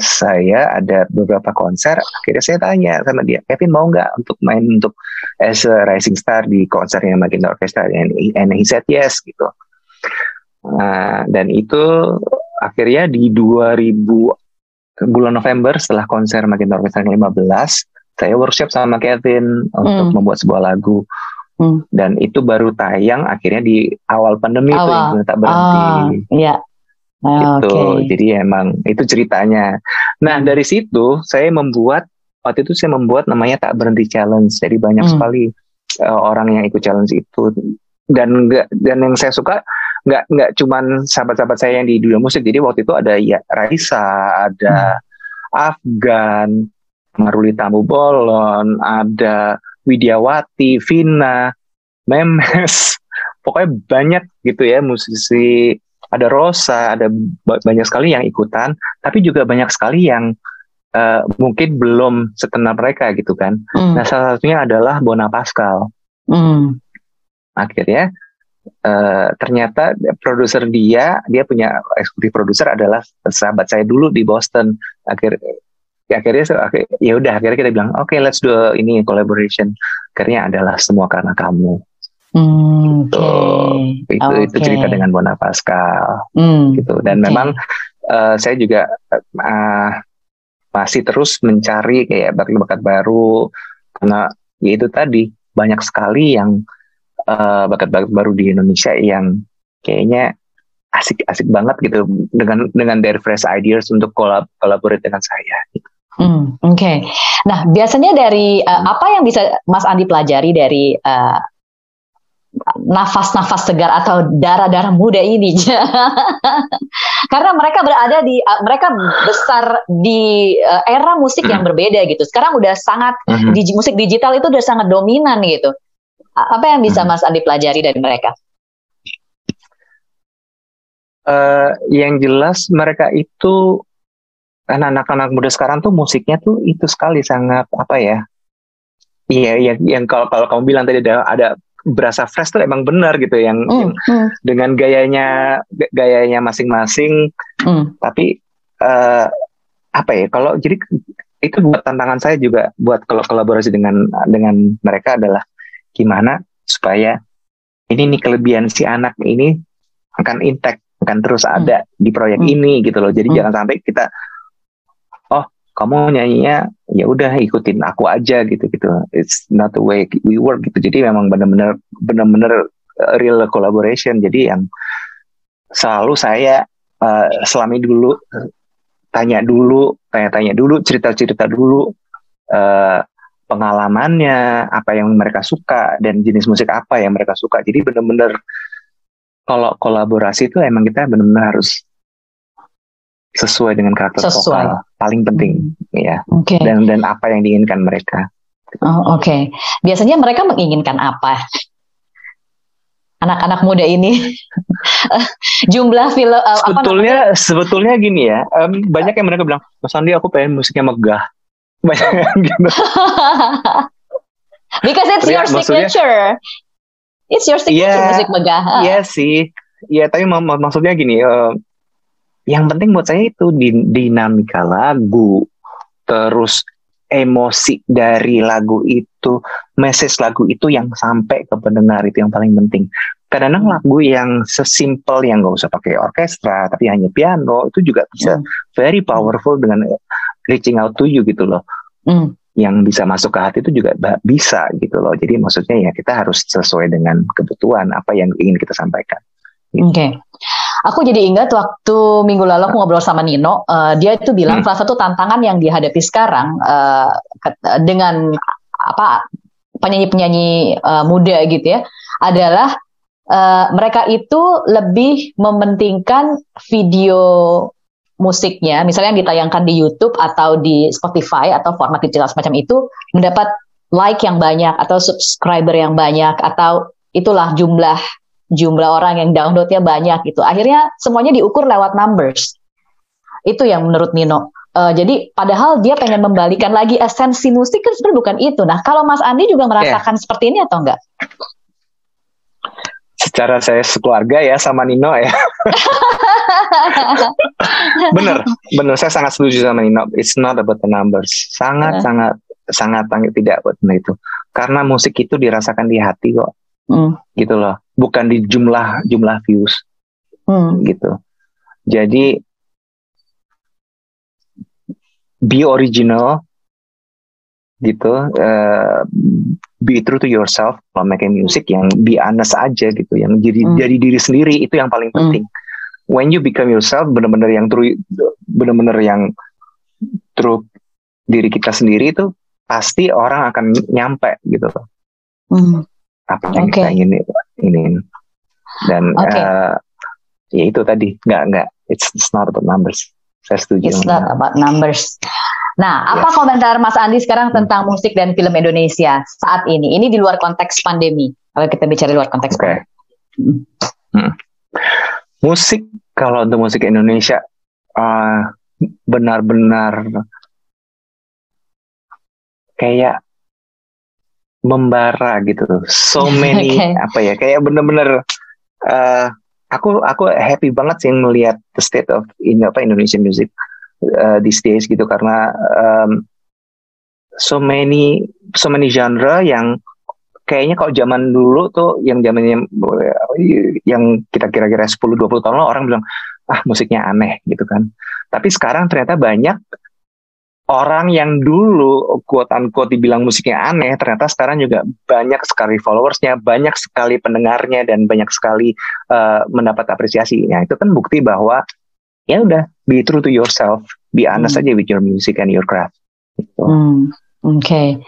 Speaker 1: saya ada beberapa konser. Akhirnya saya tanya sama dia, Kevin mau nggak untuk main untuk as a rising star di konser yang makin Orchestra? And, and he said yes gitu. Uh, dan itu akhirnya di 2000 bulan November setelah konser Makin Orkestra 15 saya workshop sama Kevin hmm. untuk membuat sebuah lagu hmm. dan itu baru tayang akhirnya di awal pandemi awal. itu yang tak berhenti oh,
Speaker 3: iya. Oh,
Speaker 1: gitu okay. jadi emang itu ceritanya nah hmm. dari situ saya membuat waktu itu saya membuat namanya tak berhenti challenge jadi banyak hmm. sekali uh, orang yang ikut challenge itu dan dan yang saya suka nggak nggak cuman sahabat-sahabat saya yang di dunia musik jadi waktu itu ada ya Raisa ada hmm. Afgan Maruli Tamu Bolon ada Widiawati Vina Memes [laughs] pokoknya banyak gitu ya musisi ada Rosa ada banyak sekali yang ikutan tapi juga banyak sekali yang uh, mungkin belum setenar mereka gitu kan hmm. nah salah satunya adalah Bona Pascal hmm. akhirnya Uh, ternyata produser dia dia punya eksekutif produser adalah sahabat saya dulu di Boston akhir ya akhirnya akhir, ya udah akhirnya kita bilang oke okay, let's do ini collaboration akhirnya adalah semua karena kamu
Speaker 3: hmm,
Speaker 1: gitu. okay. itu okay. itu cerita dengan Bona Pascal hmm, gitu dan okay. memang uh, saya juga uh, masih terus mencari kayak bakat-bakat baru karena ya itu tadi banyak sekali yang uh, bakat-bakat baru di Indonesia yang kayaknya asik-asik banget gitu dengan dengan their fresh ideas untuk kolab kolaborate dengan saya.
Speaker 3: Hmm, Oke. Okay. Nah, biasanya dari uh, apa yang bisa Mas Andi pelajari dari uh, nafas-nafas segar atau darah-darah muda ini. [laughs] Karena mereka berada di uh, mereka besar di uh, era musik yang berbeda gitu. Sekarang udah sangat mm-hmm. di musik digital itu udah sangat dominan gitu. Apa yang bisa Mas Andi pelajari dari mereka?
Speaker 1: Uh, yang jelas mereka itu anak-anak muda sekarang tuh musiknya tuh itu sekali sangat apa ya? Iya, yang, yang kalau kalau kamu bilang tadi ada ada berasa fresh tuh emang benar gitu yang, mm, yang mm. dengan gayanya gayanya masing-masing mm. tapi uh, apa ya kalau jadi itu buat tantangan saya juga buat kalau kolaborasi dengan dengan mereka adalah gimana supaya ini nih kelebihan si anak ini akan intact akan terus mm. ada di proyek mm. ini gitu loh jadi mm. jangan sampai kita kamu nyanyinya ya udah ikutin aku aja gitu gitu it's not the way we work gitu jadi memang benar-benar benar-benar uh, real collaboration jadi yang selalu saya uh, selami dulu tanya dulu tanya-tanya dulu cerita-cerita dulu uh, pengalamannya apa yang mereka suka dan jenis musik apa yang mereka suka jadi benar-benar kalau kolaborasi itu emang kita benar-benar harus sesuai dengan karakter sesuai. vokal paling penting hmm. ya okay. dan dan apa yang diinginkan mereka
Speaker 3: oh, oke okay. biasanya mereka menginginkan apa anak-anak muda ini [laughs] jumlah film uh,
Speaker 1: sebetulnya apa sebetulnya gini ya um, banyak yang mereka bilang Mas Andi aku pengen musiknya megah banyak [laughs] gitu. [laughs]
Speaker 3: Because it's your signature. It's your signature yeah, musik megah.
Speaker 1: Iya yeah, sih. Iya, tapi mak maksudnya gini, uh, yang penting buat saya itu dinamika lagu terus emosi dari lagu itu message lagu itu yang sampai ke pendengar itu yang paling penting. Kadang-kadang hmm. lagu yang sesimpel yang gak usah pakai orkestra tapi hanya piano itu juga bisa mm. very powerful dengan reaching out to you gitu loh mm. yang bisa masuk ke hati itu juga bisa gitu loh jadi maksudnya ya kita harus sesuai dengan kebutuhan apa yang ingin kita sampaikan
Speaker 3: gitu. oke okay. Aku jadi ingat waktu minggu lalu aku ngobrol sama Nino, uh, dia itu bilang hmm. salah satu tantangan yang dihadapi sekarang uh, dengan apa penyanyi-penyanyi uh, muda gitu ya adalah uh, mereka itu lebih mementingkan video musiknya, misalnya yang ditayangkan di YouTube atau di Spotify atau format digital semacam itu mendapat like yang banyak atau subscriber yang banyak atau itulah jumlah jumlah orang yang downloadnya banyak gitu. Akhirnya semuanya diukur lewat numbers. Itu yang menurut Nino. Uh, jadi padahal dia pengen membalikan lagi esensi musik kan sebenarnya bukan itu. Nah kalau Mas Andi juga merasakan yeah. seperti ini atau enggak?
Speaker 1: Secara saya sekeluarga ya sama Nino ya. [laughs] [laughs] bener, bener. Saya sangat setuju sama Nino. It's not about the numbers. Sangat, yeah. sangat, sangat, sangat tidak buat itu. Karena musik itu dirasakan di hati kok. Mm. Gitu loh bukan di jumlah jumlah views hmm. gitu jadi be original gitu uh, be true to yourself kalau making music yang be honest aja gitu yang jadi hmm. jadi diri sendiri itu yang paling hmm. penting hmm. When you become yourself benar-benar yang true benar-benar yang true diri kita sendiri itu pasti orang akan nyampe gitu hmm apa yang okay. kita ingin ini dan okay. uh, ya itu tadi nggak nggak it's, it's not about numbers saya setuju
Speaker 3: it's not about numbers nah yes. apa komentar Mas Andi sekarang hmm. tentang musik dan film Indonesia saat ini ini di luar konteks pandemi kalau kita bicara di luar konteks okay.
Speaker 1: Hmm. Hmm. Musik kalau untuk musik Indonesia uh, benar-benar kayak membara gitu so [laughs] many okay. apa ya kayak bener-bener uh, aku aku happy banget sih melihat the state of in apa Indonesian music uh, these days gitu karena um, so many so many genre yang kayaknya kalau zaman dulu tuh yang zamannya yang kita kira-kira 10 20 tahun lalu orang bilang ah musiknya aneh gitu kan. Tapi sekarang ternyata banyak orang yang dulu quote unquote dibilang musiknya aneh ternyata sekarang juga banyak sekali followersnya banyak sekali pendengarnya dan banyak sekali uh, mendapat apresiasi ya itu kan bukti bahwa ya udah be true to yourself be honest hmm. aja with your music and your craft gitu.
Speaker 3: hmm. oke okay.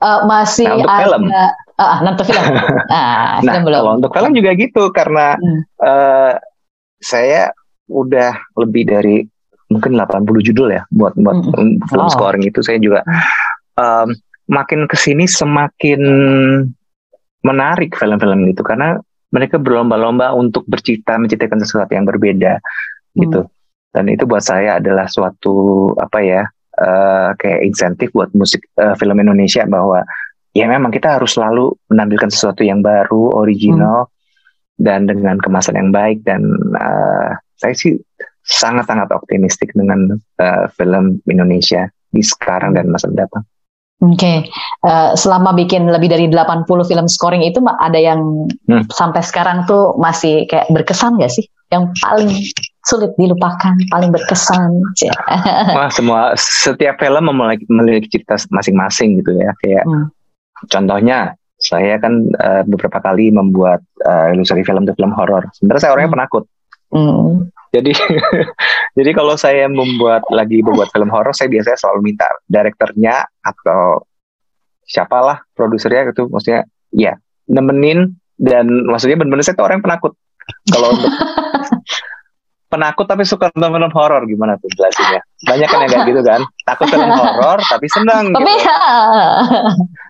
Speaker 3: uh, eh, masih nah, untuk ada film. Ah, nonton film. [laughs] Ah,
Speaker 1: nah,
Speaker 3: film belum.
Speaker 1: kalau untuk film juga gitu karena
Speaker 3: Hmm.
Speaker 1: eh, saya udah lebih dari mungkin 80 judul ya buat buat
Speaker 3: Mm-mm.
Speaker 1: film
Speaker 3: Wow.
Speaker 1: scoring itu saya juga em, makin ke sini semakin menarik film-film itu karena mereka berlomba-lomba untuk bercita menciptakan sesuatu yang berbeda gitu dan itu buat saya adalah suatu apa ya eh, kayak insentif buat musik eh, film Indonesia bahwa ya memang kita harus selalu menampilkan sesuatu yang baru original dan dengan kemasan yang baik dan eh, saya sih sangat-sangat optimistik dengan eh, film Indonesia di sekarang dan masa mendatang.
Speaker 3: Oke, Eh, selama bikin lebih dari 80 film scoring itu ada yang
Speaker 1: Hmm.
Speaker 3: sampai sekarang tuh masih kayak berkesan gak sih? Yang paling sulit dilupakan, paling berkesan.
Speaker 1: Wah semua setiap film memiliki, memiliki cerita masing-masing gitu ya. Kayak
Speaker 3: Hmm.
Speaker 1: Contohnya saya kan eh, beberapa kali membuat eh, ilustrasi film untuk film horor. Sebenarnya saya orangnya
Speaker 3: Hmm.
Speaker 1: penakut.
Speaker 3: Hmm.
Speaker 1: Jadi [laughs] jadi kalau saya membuat lagi membuat film horor saya biasanya selalu minta direkturnya atau siapalah produsernya gitu maksudnya ya nemenin dan maksudnya benar-benar saya tuh orang yang penakut. Kalau untuk [laughs] penakut tapi suka nonton film horor gimana tuh jelasinnya? Banyak kan yang kayak gitu kan. Takut film horor tapi senang
Speaker 3: Tapi
Speaker 1: gitu.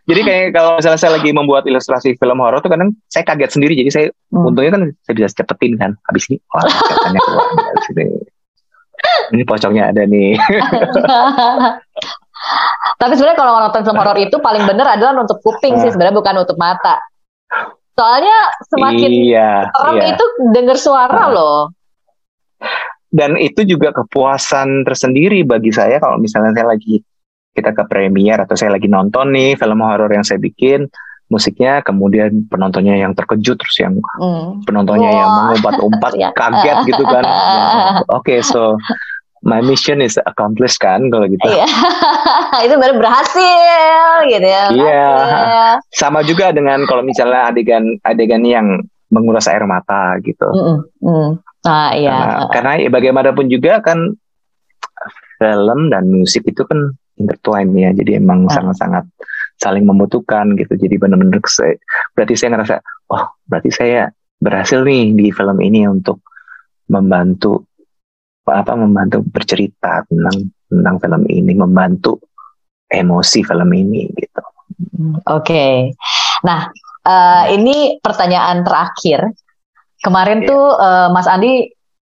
Speaker 1: Jadi kayak kalau misalnya saya lagi membuat ilustrasi film horor tuh kadang saya kaget sendiri jadi saya
Speaker 3: Hmm.
Speaker 1: untungnya kan saya bisa cepetin kan habis ini wah katanya keluar dari sini ini pocongnya ada nih [laughs]
Speaker 3: Tapi sebenarnya kalau nonton film horor itu paling bener adalah nutup kuping sih
Speaker 1: Ah.
Speaker 3: sebenarnya bukan nutup mata. Soalnya semakin
Speaker 1: iya
Speaker 3: serem
Speaker 1: iya
Speaker 3: itu denger suara
Speaker 1: Ah.
Speaker 3: loh.
Speaker 1: Dan itu juga kepuasan tersendiri bagi saya kalau misalnya saya lagi kita ke premier atau saya lagi nonton nih film horor yang saya bikin musiknya kemudian penontonnya yang terkejut terus yang
Speaker 3: Hmm.
Speaker 1: penontonnya yang
Speaker 3: Wah.
Speaker 1: mengumpat-umpat [laughs]
Speaker 3: Ya.
Speaker 1: kaget gitu kan [laughs] Ya, oke so my mission is accomplished kan kalau gitu
Speaker 3: Iya. [laughs] itu baru berhasil gitu ya.
Speaker 1: Iya.
Speaker 3: berhasil.
Speaker 1: sama juga dengan kalau misalnya adegan adegan yang menguras air mata gitu
Speaker 3: Mm-mm, mm. Nah, iya.
Speaker 1: karena, karena ya bagaimanapun juga kan film dan musik itu kan intertwine ya jadi emang
Speaker 3: Ah.
Speaker 1: sangat-sangat saling membutuhkan gitu jadi benar-benar saya- berarti saya ngerasa oh berarti saya berhasil nih di film ini untuk membantu apa membantu bercerita tentang tentang film ini membantu emosi film ini gitu
Speaker 3: Hmm, Oke. Nah, eh, ini pertanyaan terakhir. Kemarin
Speaker 1: Iya.
Speaker 3: tuh eh, Mas Andi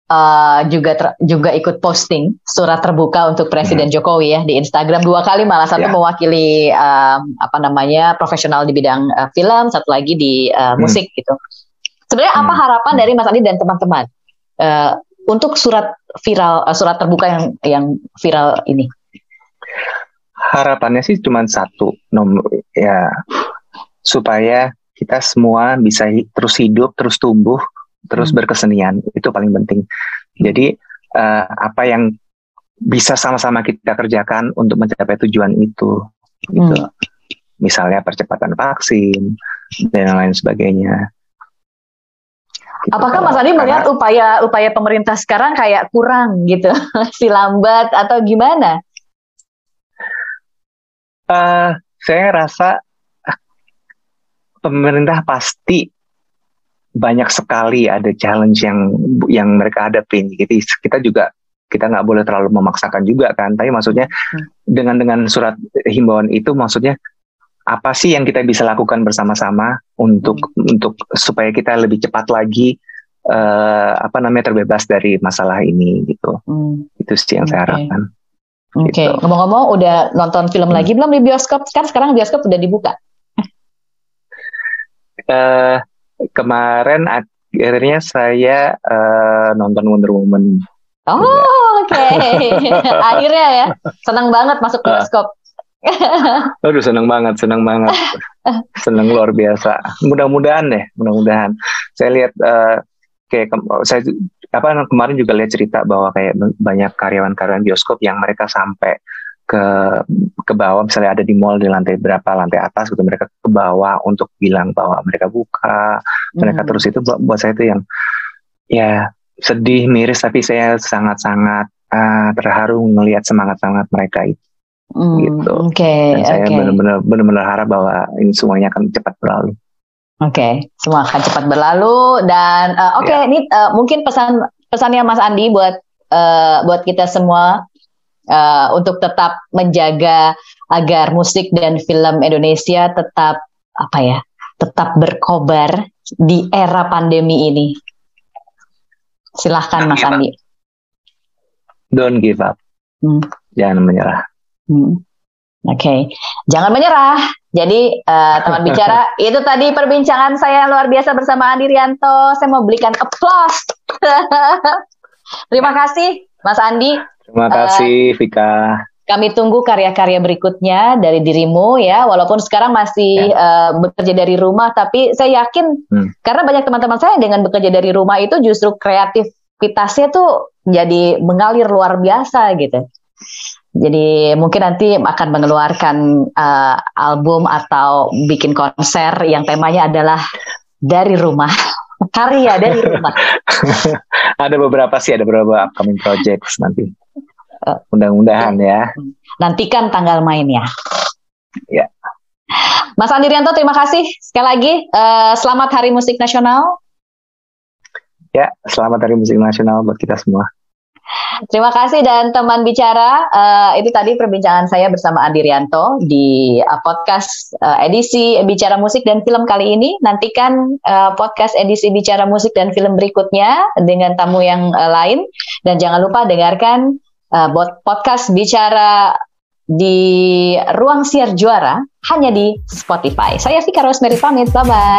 Speaker 3: eh, juga ter- juga ikut posting surat terbuka untuk Presiden Jokowi ya di Instagram dua kali malah satu
Speaker 1: Hmm. Iya.
Speaker 3: mewakili em, apa namanya profesional di bidang eh, film, satu lagi di eh, musik gitu. Sebenarnya apa
Speaker 1: Hmm.
Speaker 3: harapan dari Mas Andi dan teman-teman eh, untuk surat viral eh, surat terbuka yang yang viral ini?
Speaker 1: harapannya sih cuma satu nomor ya supaya kita semua bisa terus hidup terus tumbuh terus
Speaker 3: Hmm.
Speaker 1: berkesenian itu paling penting jadi eh, apa yang bisa sama-sama kita kerjakan untuk mencapai tujuan itu gitu
Speaker 3: Hmm.
Speaker 1: misalnya percepatan vaksin dan lain sebagainya Gitu.
Speaker 3: Apakah Mas Andi
Speaker 1: Karena-
Speaker 3: melihat upaya upaya pemerintah sekarang kayak kurang gitu, [laughs] si lambat atau gimana?
Speaker 1: Eh, saya rasa ah, pemerintah pasti banyak sekali ada challenge yang yang mereka hadapin. Jadi kita juga kita nggak boleh terlalu memaksakan juga kan. Tapi maksudnya
Speaker 3: Hmm.
Speaker 1: dengan dengan surat himbauan itu maksudnya apa sih yang kita bisa lakukan bersama-sama untuk untuk supaya kita lebih cepat lagi eh, apa namanya terbebas dari masalah ini gitu.
Speaker 3: Hmm,
Speaker 1: Itu sih yang saya
Speaker 3: Oke.
Speaker 1: harapkan.
Speaker 3: Oke,
Speaker 1: Gitu.
Speaker 3: ngomong-ngomong udah nonton film
Speaker 1: Hmm.
Speaker 3: lagi belum di bioskop? Kan sekarang bioskop udah dibuka.
Speaker 1: eh kemarin akhirnya saya eh, nonton Wonder Woman.
Speaker 3: Oh, oke. [laughs] Akhirnya ya, senang banget masuk
Speaker 1: Ah.
Speaker 3: bioskop. [laughs]
Speaker 1: Aduh seneng banget, seneng banget, seneng luar biasa. Mudah-mudahan deh, mudah-mudahan. Saya lihat eh, kayak saya apa kemarin juga lihat cerita bahwa kayak banyak karyawan-karyawan bioskop yang mereka sampai ke ke bawah misalnya ada di mall di lantai berapa lantai atas gitu mereka ke bawah untuk bilang bahwa mereka buka mereka
Speaker 3: Hmm.
Speaker 1: terus itu buat, buat saya itu yang ya sedih miris tapi saya sangat-sangat ah, terharu melihat semangat-semangat mereka itu hmm, gitu.
Speaker 3: Oke. Okay,
Speaker 1: Dan saya
Speaker 3: okay.
Speaker 1: benar-benar benar-benar harap bahwa ini semuanya akan cepat berlalu.
Speaker 3: Oke, okay, semua akan cepat berlalu dan uh, oke okay, ya. ini uh, mungkin pesan pesannya Mas Andi buat uh, buat kita semua uh, untuk tetap menjaga agar musik dan film Indonesia tetap apa ya tetap berkobar di era pandemi ini. Silahkan Mas Andi.
Speaker 1: Don't give up. Hmm. Jangan menyerah. Hmm.
Speaker 3: Oke, okay. jangan menyerah. Jadi uh, teman bicara [laughs] itu tadi perbincangan saya luar biasa bersama Andi Rianto. Saya mau belikan applause. [laughs] Terima kasih Mas Andi.
Speaker 1: Terima kasih uh, Vika.
Speaker 3: Kami tunggu karya-karya berikutnya dari dirimu ya, walaupun sekarang masih ya. uh, bekerja dari rumah, tapi saya yakin hmm. karena banyak teman-teman saya dengan bekerja dari rumah itu justru kreativitasnya tuh jadi mengalir luar biasa gitu. Jadi mungkin nanti akan mengeluarkan uh, album atau bikin konser yang temanya adalah dari rumah, karya dari rumah. [laughs]
Speaker 1: ada beberapa sih, ada beberapa upcoming projects nanti. Mudah-mudahan ya.
Speaker 3: Nantikan tanggal mainnya.
Speaker 1: Ya.
Speaker 3: Mas Andi Rianto, terima kasih sekali lagi. Uh, selamat Hari Musik Nasional.
Speaker 1: Ya, selamat Hari Musik Nasional buat kita semua.
Speaker 3: Terima kasih dan teman bicara uh, itu tadi perbincangan saya bersama Andi Rianto di uh, podcast uh, edisi bicara musik dan film kali ini. Nantikan uh, podcast edisi bicara musik dan film berikutnya dengan tamu yang uh, lain dan jangan lupa dengarkan uh, podcast bicara di ruang siar juara hanya di Spotify. Saya Vika Rosemary pamit, bye bye.